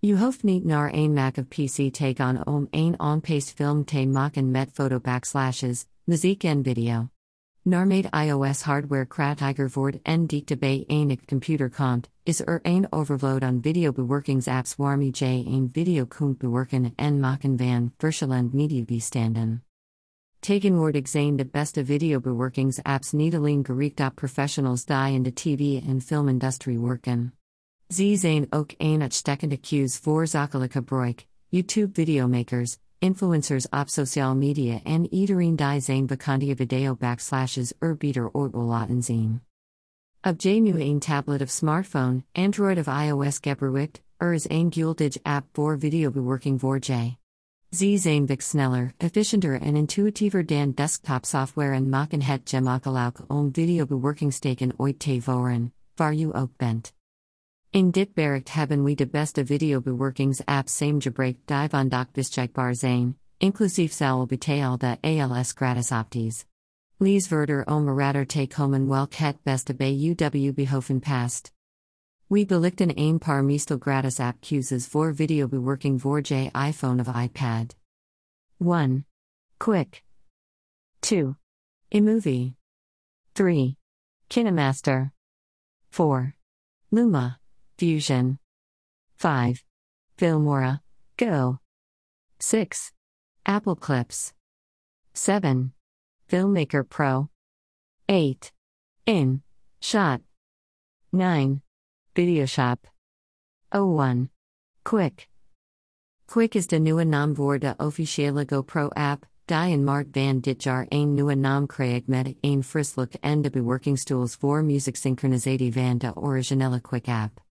U hoofd niet naar een Mac of PC take on om een on-paste film te maken met photo backslashes, muziek en video. Narmade iOS hardware kratiger voort en dikte bij enig computer komt, is er een overvloed aan videobewerkingsapps waarmee j een video kunt bewerken en maken van verschillend mediabestanden. Tegenwoordig zijn de beste videobewerkingsapps niet alleen gericht op professionals die in de TV en filmindustrie werken. Ze zijn ook een uitstekende cues voor zakelijke gebruik, YouTube videomakers, influencers op social media en iedereen die zijn bekende video backslashes er beter ooit wil laten zien. Op j nu een tablet of smartphone, Android of iOS gebruikt, er is een guldige app voor videobewerking voor j. Ze zijn vik sneller, efficiënter en intuïtiever dan desktop software en maken het gemakkelijk om videobewerkingsteken ooit te voeren, waar u ook bent. In dit bericht hebben we de beste videobewerkingsapps samengebracht die vandaag beschikbaar zijn, inclusief zal betaal de ALS gratis opties. Lees verder om radar te komen welk het beste bij UW behoven past. We belichten een paar meestal gratis app cues voor videobewerking voor J iPhone of iPad. 1. Quik. 2. iMovie. 3. KineMaster. 4. Luma. Fusion. 5. Filmora. Go. 6. Apple Clips. 7. Filmmaker Pro. 8. In. Shot. 9. Videoshop. 01. Quik. Quik is de nieuwe naam voor de officiële GoPro app, die in Mart van dit jaar een nieuwe naam kreeg met een frislook en de bewerkingstools voor music synchronisatie van de originele Quik app.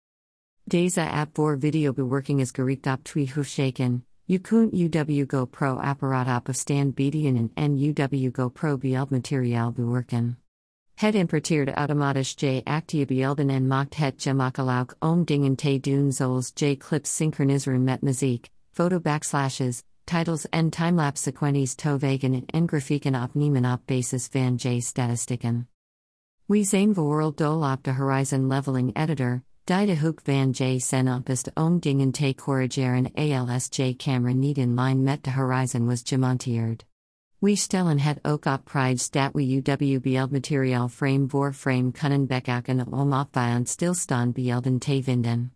Deze app voor videobewerking is gericht op twee hoofdzaken. Je kunt UW GoPro apparaat op afstand bedienen en UW GoPro beeldmateriaal bewerken. Het importeert automatisch J actia beelden en maakt het gemakkelijk om dingen te doen zoals J clips synchroniseren met muziek, foto backslashes, titles en timelapse sequenties tovegen en grafieken opnemen op basis van J statistieken. We zijn vooral dol op de Horizon Leveling Editor, hoek van J. Sen om dingen te corrigeren als J. Camera niet in line met de Horizon was gemonteerd. We stellen het ook op prijs dat we uw beeldmateriaal frame voor frame kunnen bekijken om opvallend stilstand beelden te vinden.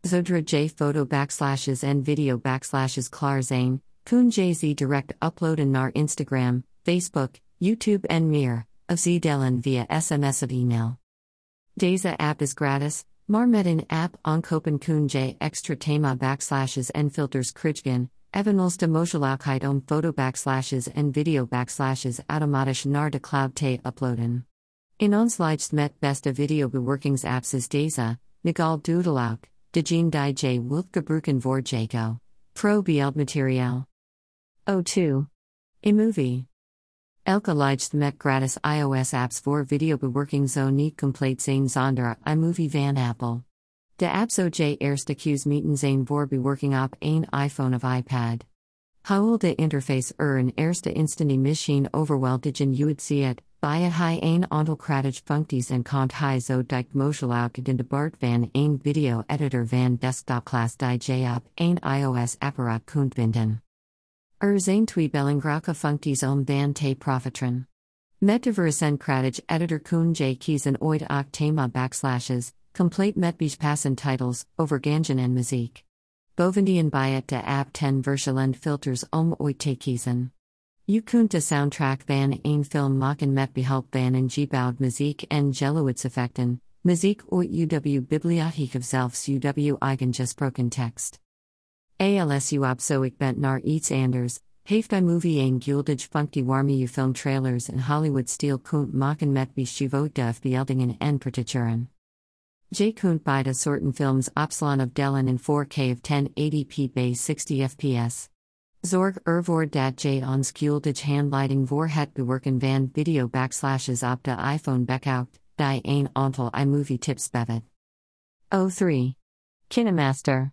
Zodra J. Foto backslashes en video backslashes klaar zijn, kun J. Z. direct uploaden naar Instagram, Facebook, YouTube en meer, of z. Delen via sms of email. Deze app is gratis, een app aankopen kun J extra thema backslashes en filters krijgen, evenals de mogelijkheid om foto backslashes en video backslashes automatisch naar de cloud te uploaden. In ons met beste videobewerkingsapps is deze, Nigal Doodleauk, de Jean die J gebruiken voor Jaco. Pro beeldmateriaal. O2. iMovie. Elke lijst met gratis iOS apps voor videobewerking zo niet compleet zijn zonder iMovie van Apple. De apps OJ eerste cues meten zijn voor bewerking op een iPhone of iPad. Hoewel de interface er een eerste instantie machine overweldigen uitziet, bij het hij een aantal krachtige functies en komt hij zo dicht mogelijk in de BART van een video editor van desktop class die j op een iOS apparaat kunt vinden. Er zijn twee belangrijke functies om van te profiteren. Metaverse en krachtige editor kun j kiezen ooit ook thema backslashes, Complete met passen titles, overgangen en muziek. Bovendien bij het de app 10 verschillend filters om ooit te kiezen. Je kunt de soundtrack van een film maken met behulp van een gebouwd muziek en geluidseffecten, muziek ooit uw bibliotheek of zelfs uw eigen gesproken tekst. ALSU op zo ik bent iets anders, heeft iMovie een guldig functie waarmee je filmtrailers en Hollywood style kunt maken met beschreven beeldingen en partituren. J. Kunt bij de soorten films Opsilon of Dellen in 4K of 1080p bij 60 fps. Zorg ervoor dat J ons guldig handleiding voor het bewerken van video backslashes op de iPhone bekauwt, die een aantal iMovie tips bevat. 03. KineMaster.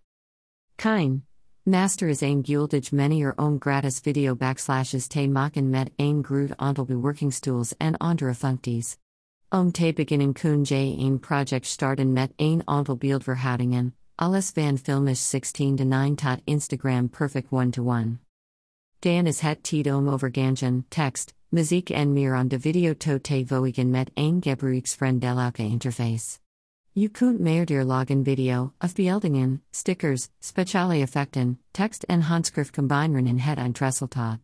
Kine. Master is een guldig manier om gratis video backslashes te maken met een groot aantal bewerkingstools en andere functies. Om te beginnen kun je een project starten met een aantal beeldverhoudingen, alles van filmisch 16 to 9 tot Instagram perfect 1 to 1. Dan is het tijd om overgangen, text, muziek en meer aan de video to te voegen met een gebruiksvriendelijke interface. Meer login video, afbeeldingen, stickers, speciale effecten, text en handschrift combineren in het eindresultaat.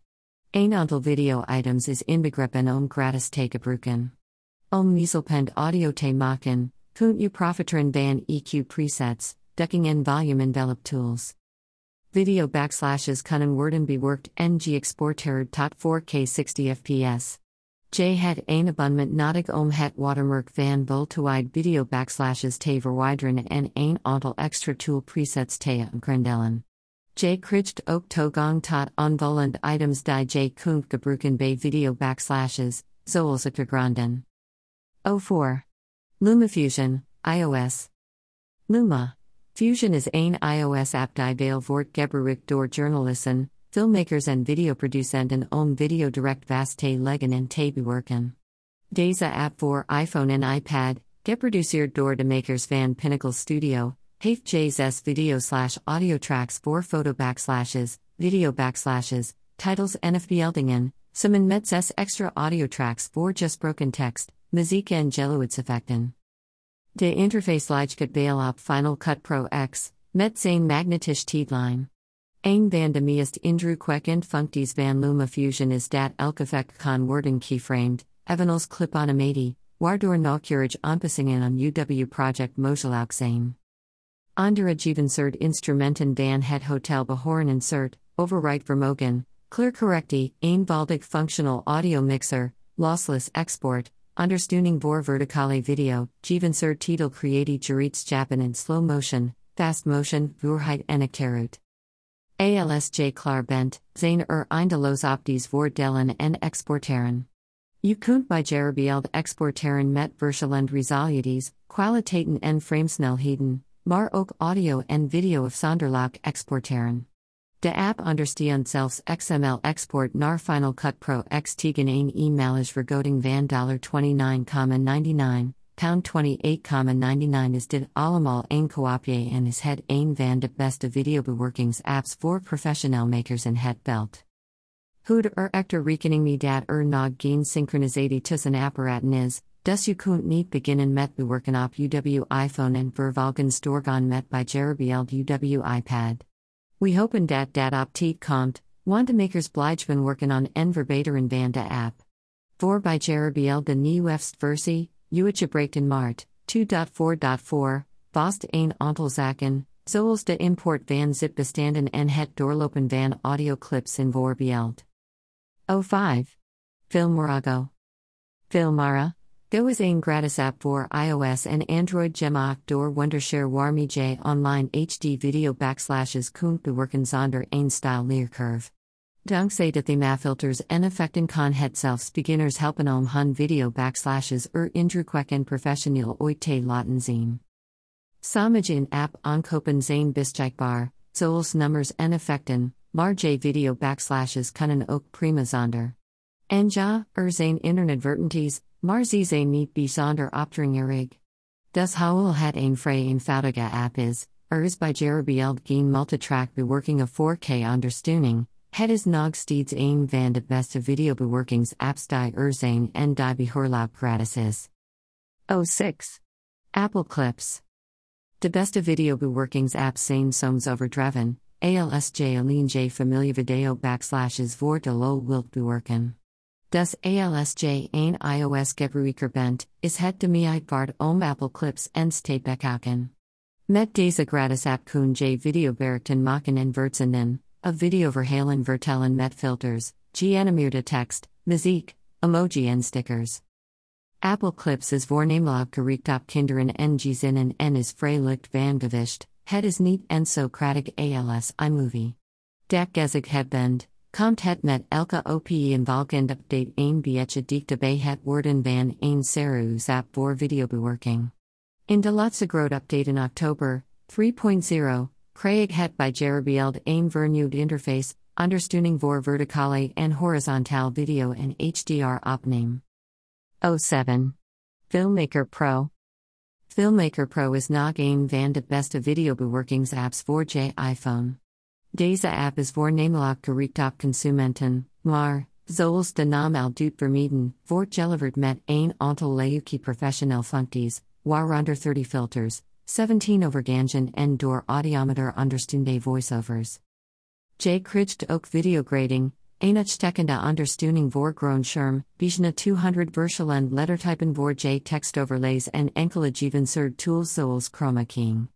Een aantal video items is inbegrepen om gratis te gebruiken. Om niezelpend audio te maken, kunt je profiteren van EQ presets, ducking en volume envelope tools. Video backslashes kunnen worden bewerkt en geëxporteerd tot 4K 60 fps. J het een abundant nodig om het watermerk van voltooid video backslashes te verwijderen en een aantal extra tool presets te omkrendelen. J krijgt ook toegang tot onvolend items die J kunt gebruiken bij video backslashes, zoals het granden. 04. LumaFusion, iOS. Luma. Fusion is een iOS app die veel wordt gebruikt door journalisten, filmmakers en videoproducenten om video direct vast te leggen en te bewerken. Deze app voor iPhone en iPad, geproduceerd door de makers van Pinnacle Studio, heeft JSS video slash audio tracks voor foto backslashes, video backslashes, titles en afbeeldingen, samen met zes extra audio tracks voor broken text, muziek en geluidseffecten. De interface lijkt veel op Final Cut Pro X, met zijn magnetisch tijdlijn. Een van de meest indrukwekkend functies van Luma Fusion is dat elk effect kan worden keyframed, evenals clip animati, waardoor nauwkeurig aanpassingen aan UW project mogelijk zijn. Andere geavanceerd instrumenten van het hotel behoren insert, overwrite vermogen, clear correctie, eenvoudig functional audio mixer, lossless export, Understeuning voor verticale video, Jeevancer titel creati gerits Japan in slow motion, fast motion, voorheid en acterut. ALSJ klaar bent, zijn er eindeloos opties voor delen en exporteren. Je kunt bij Jarabield exporteren met verschillend resultaties, kwaliteiten en framesnelheden, maar ook audio en video afzonderlijk exporteren. De app understandt zelfs XML export naar Final Cut Pro X tegen een e-mailish vergoeding van $29,99, pound 28,99 is did allemaal een koopje en is het van de beste videobewerkingsapps voor professional makers in het belt. Hoe er echter rekening mee dat er nog geen synchronisatie tussen apparaten is, dus je kunt niet beginnen met bewerken op UW iPhone en vervolgens doorgaan met bij Jarabield UW iPad. We hopen dat dat op komt, want de makers blijven werken on en verbeteren van de app. Voor bij Jarabiel de nieuwste versie, uitgebracht in maart, 2.4.4, vast een aantal zaken, zoals de import van zip-bestanden en het doorlopen van audioclips in voorbeeld. 05. FilmoraGo. Filmora, Go is een gratis app voor iOS en Android gemaakt door Wondershare waarmee J online HD video backslashes kunt bewerken zonder een style leercurve. Dankzij de themafilters en effecten kan het zelfs beginners helpen om hun video backslashes er indrukwekkend professioneel ooit te laten zien. Samaj app aankopen zijn beschikbaar, zoals nummers en effecten, maar J video backslashes kunnen ook prima zonder. En ja, er zijn inadvertenties, maar ze zijn niet bijzonder opdringerig. Das Howl het een vrij eenvoudige app is, er is bij Jarabield geen multitrack bewerking of 4K ondersteuning, het is nog steeds een van de beste videobewerkingsapps die er zijn en die behoorlijk gratis is. 06. Apple Clips. De beste videobewerkingsapps zijn soms overdreven, ALSJ alleen J familie video backslashes voor de lol wilt bewerken. Das ALSJ ein iOS gebruiker bent, is het de meuitvaart om Apple Clips en steed bekauken. Met deze gratis app kun j video berekten maken en vertzenden, a video verhalen vertellen met filters, geanimeerde tekst, muziek, emoji en stickers. Apple Clips is voornamelijk gericht op kinderen en gezinnen en is vrijelijk van gewicht, het is niet en so kratig als iMovie. Dat gezegd het bend. Komt het met elke OPE involgend update 1 beetje dikte bij het worden van een seru zap voor videobewerking. In de laatste groot update in oktober 3.0 kreeg het bij Jarabield een vernieuwd interface, ondersteuning voor verticale en horizontaal video en HDR opname. 07. Filmmaker Pro Filmmaker Pro is nog een van de beste videobewerkingsapps voor je iPhone. Deze app is voornamelijk gericht op consumenten, maar, zoals de naam al doet vermieden, wordt geleverd met een aantal leuke professioneel functies, waaronder 30 filters, 17 overgangen en door audiometer understunde voiceovers. J. krijgt ook videograding, Einigsteckende Ondersteuning voor Groenscherm, bijna 200 verschillende lettertypen voor J tekstoverlays en enkele tools zoals Chroma Keying.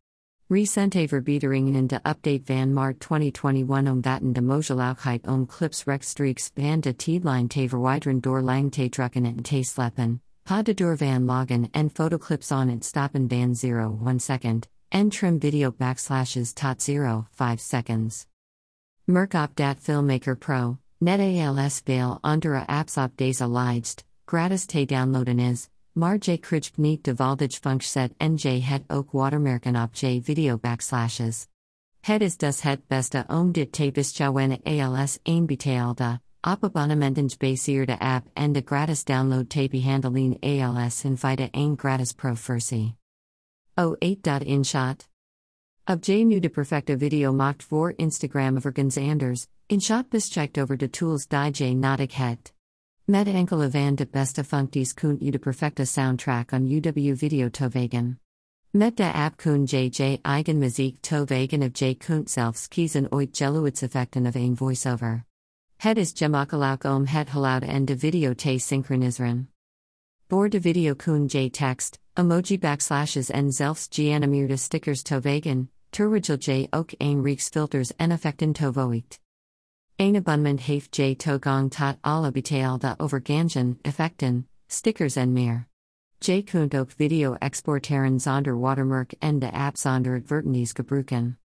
Recente verbeteringen in de update van maart 2021 om omvatten de mogelijkheid om clips rechtstreeks van de tijdlijn te verwijderen door lang te drukken en te pa de door van photo clips on het stoppen van 0 1 second, en trim video backslashes tot 0 5 seconds. Merkop dat Filmmaker Pro Net als veel andere apps op deze gratis te downloaden is, maar je krijgt niet de functie en het ook watermerken op je video backslashes. Het is dus het beste om dit te als een betaalde, op abonnementen gebaseerde app en de gratis download te behandelen als in feite een gratis pro versie. 08.inshot Ob J nu de perfecte video maakt voor Instagram vergens anders, InShot beschijkt over de tools die J nodig het. Met enkele van de beste functies kunt u de perfecte soundtrack on UW video tovegen. Met de app kun JJ eigen muziek tovegen of J kunt zelfs kiezen ooit geluidseffecten of een voiceover. Het is gemakkelijk om het geluid en de video te synchroniseren. Voor de video kun J text, emoji backslashes en zelfs geanimeerde stickers tovegen, Turwigel J ook een reeks filters en effecten tovoikt. Een abonnement heeft J togang tot alle betaalde overgangen, effecten, stickers en meer. J kunt ook video exporteren zonder watermark en de app zonder advertenties gebruiken.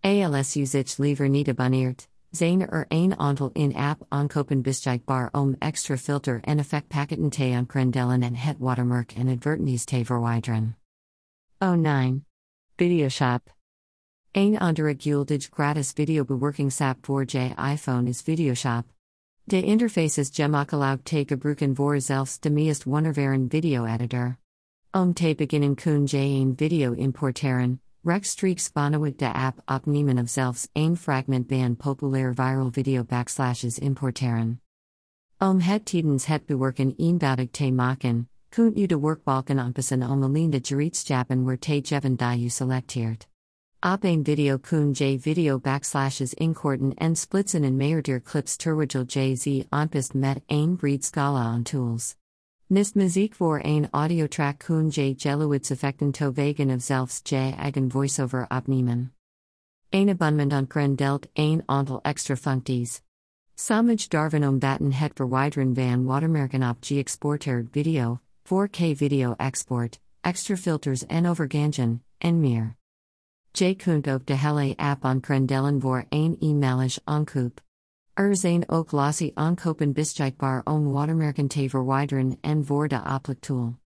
ALS usage liever niet abonneert, zijn er een aantal in-app aankopen beschikbaar om extra filter en effectpakketten te aankrendelen en het watermark en advertenties te verwijderen. 09. Videoshop Een andere guldig gratis videobewerkingsapp voor je iPhone is Videoshop. De interface is gemakkelijk te gebruiken voor zelfs de meest wondervaren video-editor. Om te beginnen kun je een video importeren, rechtstreeks vanuit de app opnemen of zelfs een fragment van populair viral video backslashes importeren. Om het tijdens het bewerken eenvoudig te maken, kunt u de werkbalken aanpassen om alleen de gereedschappen waar te geven die u selecteert. Op een video kun j video backslashes inkorten en splitsen in meerder clips terwijl jz aanpast met een breed scala on tools. Nist muziek voor een audiotrack kun j geluidseffecten tovegen of zelfs j eigen voiceover opnemen. Een abonnement on grendelt een aantal extra functies. Samaj darven om batten het verwijderen van watermerken op ge-exporteerd video, 4K video export, extra filters en overgangen, en meer. J kunt ook de hele app on krendelen voor een eenmalig aankoop. Er zijn ook losse aankopen beschikbaar om watermerken te verwijderen en voor de.